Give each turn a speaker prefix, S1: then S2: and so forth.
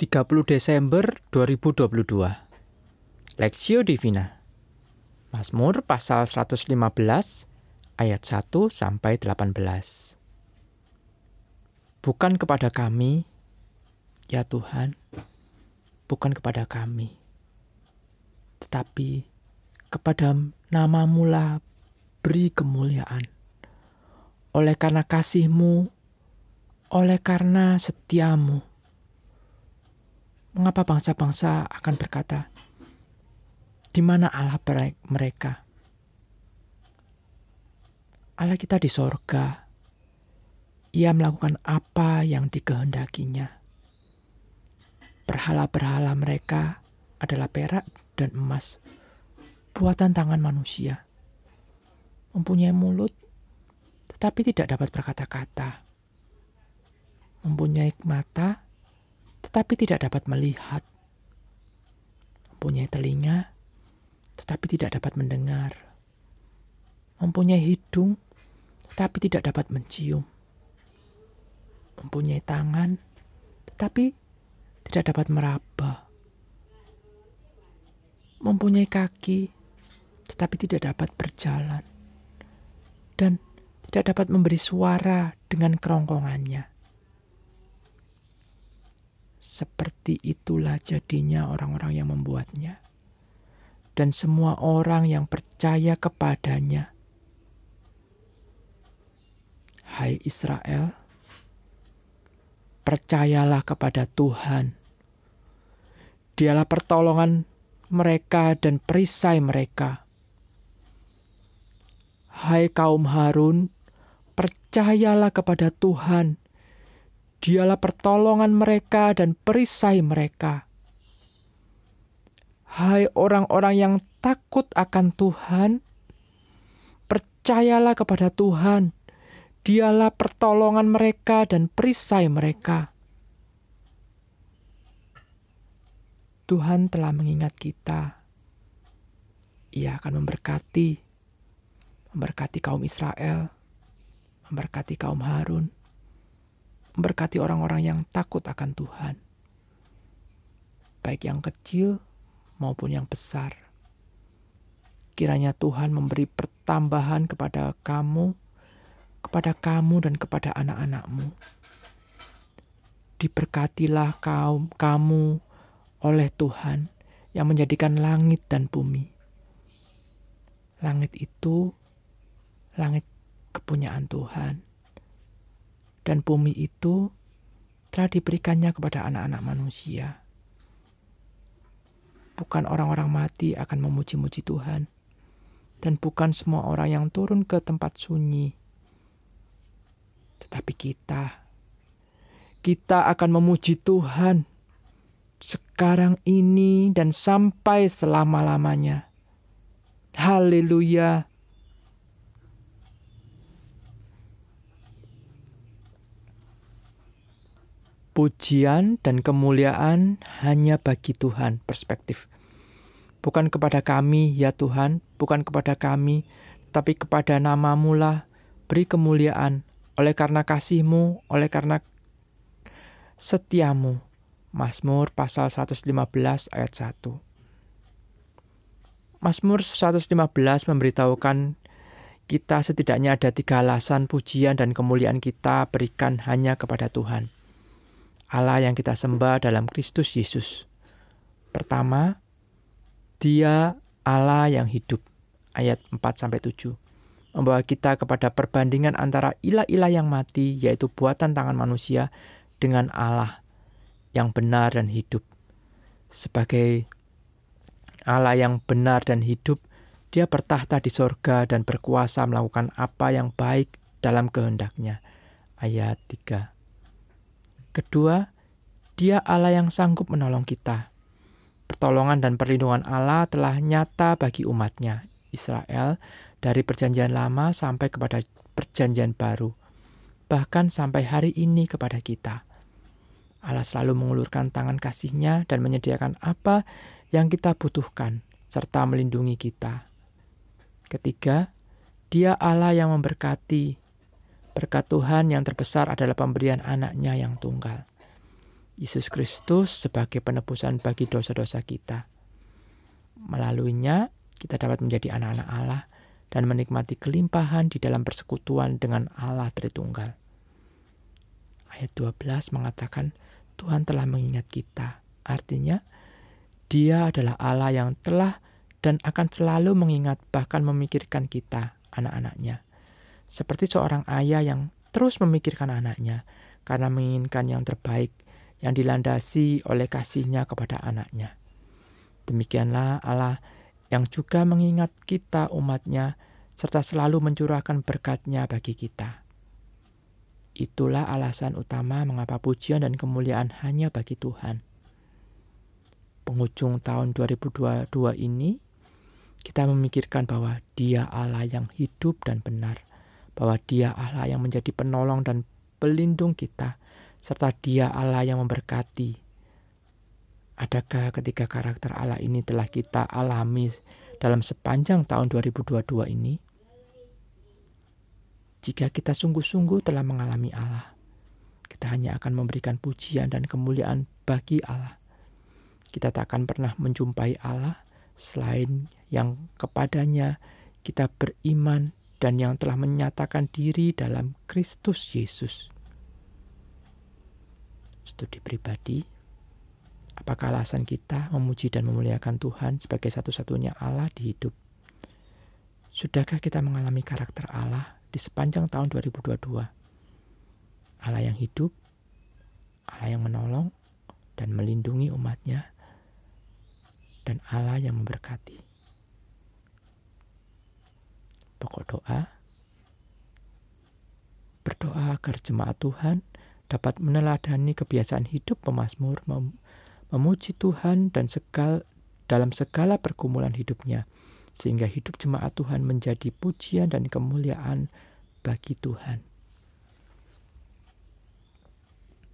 S1: 30 Desember 2022 Lexio Divina. Mazmur pasal 115 ayat 1 sampai 18 Bukan kepada kami ya Tuhan. Bukan kepada kami tetapi kepada namamu lah beri kemuliaan. Oleh karena kasihmu oleh karena setiamu Mengapa bangsa-bangsa akan berkata, "Di mana Allah mereka?" Allah kita di sorga. Ia melakukan apa yang dikehendakinya. Berhala-berhala mereka adalah perak dan emas, buatan tangan manusia. Mempunyai mulut, tetapi tidak dapat berkata-kata. Mempunyai mata, tetapi tidak dapat melihat. Mempunyai telinga, tetapi tidak dapat mendengar. Mempunyai hidung, tetapi tidak dapat mencium. Mempunyai tangan, tetapi tidak dapat meraba. Mempunyai kaki, tetapi tidak dapat berjalan. Dan tidak dapat memberi suara dengan kerongkongannya. Seperti itulah jadinya orang-orang yang membuatnya, dan semua orang yang percaya kepadanya. Hai Israel, percayalah kepada Tuhan. Dialah pertolongan mereka dan perisai mereka. Hai kaum Harun, percayalah kepada Tuhan Dialah pertolongan mereka dan perisai mereka. Hai orang-orang yang takut akan Tuhan, percayalah kepada Tuhan. Dialah pertolongan mereka dan perisai mereka. Tuhan telah mengingat kita. Ia akan memberkati, memberkati kaum Israel, memberkati kaum Harun, memberkati orang-orang yang takut akan Tuhan, baik yang kecil maupun yang besar. Kiranya Tuhan memberi pertambahan kepada kamu, kepada kamu, dan kepada anak-anakmu. Diberkatilah kaum kamu oleh Tuhan yang menjadikan langit dan bumi. Langit itu langit kepunyaan Tuhan dan bumi itu telah diberikannya kepada anak-anak manusia. Bukan orang-orang mati akan memuji-muji Tuhan, dan bukan semua orang yang turun ke tempat sunyi, tetapi kita. Kita akan memuji Tuhan sekarang ini dan sampai selama-lamanya. Haleluya! Pujian dan kemuliaan hanya bagi Tuhan perspektif. Bukan kepada kami, ya Tuhan, bukan kepada kami, tapi kepada namamu lah beri kemuliaan oleh karena kasihmu, oleh karena setiamu. Mazmur pasal 115 ayat 1. Mazmur 115 memberitahukan kita setidaknya ada tiga alasan pujian dan kemuliaan kita berikan hanya kepada Tuhan. Allah yang kita sembah dalam Kristus Yesus. Pertama, Dia Allah yang hidup. Ayat 4 sampai 7. Membawa kita kepada perbandingan antara ilah-ilah yang mati yaitu buatan tangan manusia dengan Allah yang benar dan hidup. Sebagai Allah yang benar dan hidup, dia bertahta di sorga dan berkuasa melakukan apa yang baik dalam kehendaknya. Ayat 3. Kedua, Dia Allah yang sanggup menolong kita. Pertolongan dan perlindungan Allah telah nyata bagi umatnya, Israel, dari perjanjian lama sampai kepada perjanjian baru, bahkan sampai hari ini kepada kita. Allah selalu mengulurkan tangan kasihnya dan menyediakan apa yang kita butuhkan, serta melindungi kita. Ketiga, dia Allah yang memberkati, Berkat Tuhan yang terbesar adalah pemberian anaknya yang tunggal. Yesus Kristus sebagai penebusan bagi dosa-dosa kita. Melaluinya, kita dapat menjadi anak-anak Allah dan menikmati kelimpahan di dalam persekutuan dengan Allah Tritunggal. Ayat 12 mengatakan, Tuhan telah mengingat kita. Artinya, dia adalah Allah yang telah dan akan selalu mengingat bahkan memikirkan kita, anak-anaknya. Seperti seorang ayah yang terus memikirkan anaknya karena menginginkan yang terbaik yang dilandasi oleh kasihnya kepada anaknya. Demikianlah Allah yang juga mengingat kita umatnya serta selalu mencurahkan berkatnya bagi kita. Itulah alasan utama mengapa pujian dan kemuliaan hanya bagi Tuhan. Penghujung tahun 2022 ini, kita memikirkan bahwa dia Allah yang hidup dan benar, bahwa dia Allah yang menjadi penolong dan pelindung kita, serta dia Allah yang memberkati. Adakah ketika karakter Allah ini telah kita alami dalam sepanjang tahun 2022 ini? Jika kita sungguh-sungguh telah mengalami Allah, kita hanya akan memberikan pujian dan kemuliaan bagi Allah. Kita tak akan pernah menjumpai Allah selain yang kepadanya kita beriman dan yang telah menyatakan diri dalam Kristus Yesus. Studi pribadi, apakah alasan kita memuji dan memuliakan Tuhan sebagai satu-satunya Allah di hidup? Sudahkah kita mengalami karakter Allah di sepanjang tahun 2022. Allah yang hidup, Allah yang menolong dan melindungi umatnya, dan Allah yang memberkati. Pokok doa, berdoa agar jemaat Tuhan dapat meneladani kebiasaan hidup pemazmur, mem memuji Tuhan dan segal, dalam segala pergumulan hidupnya, sehingga hidup jemaat Tuhan menjadi pujian dan kemuliaan bagi Tuhan.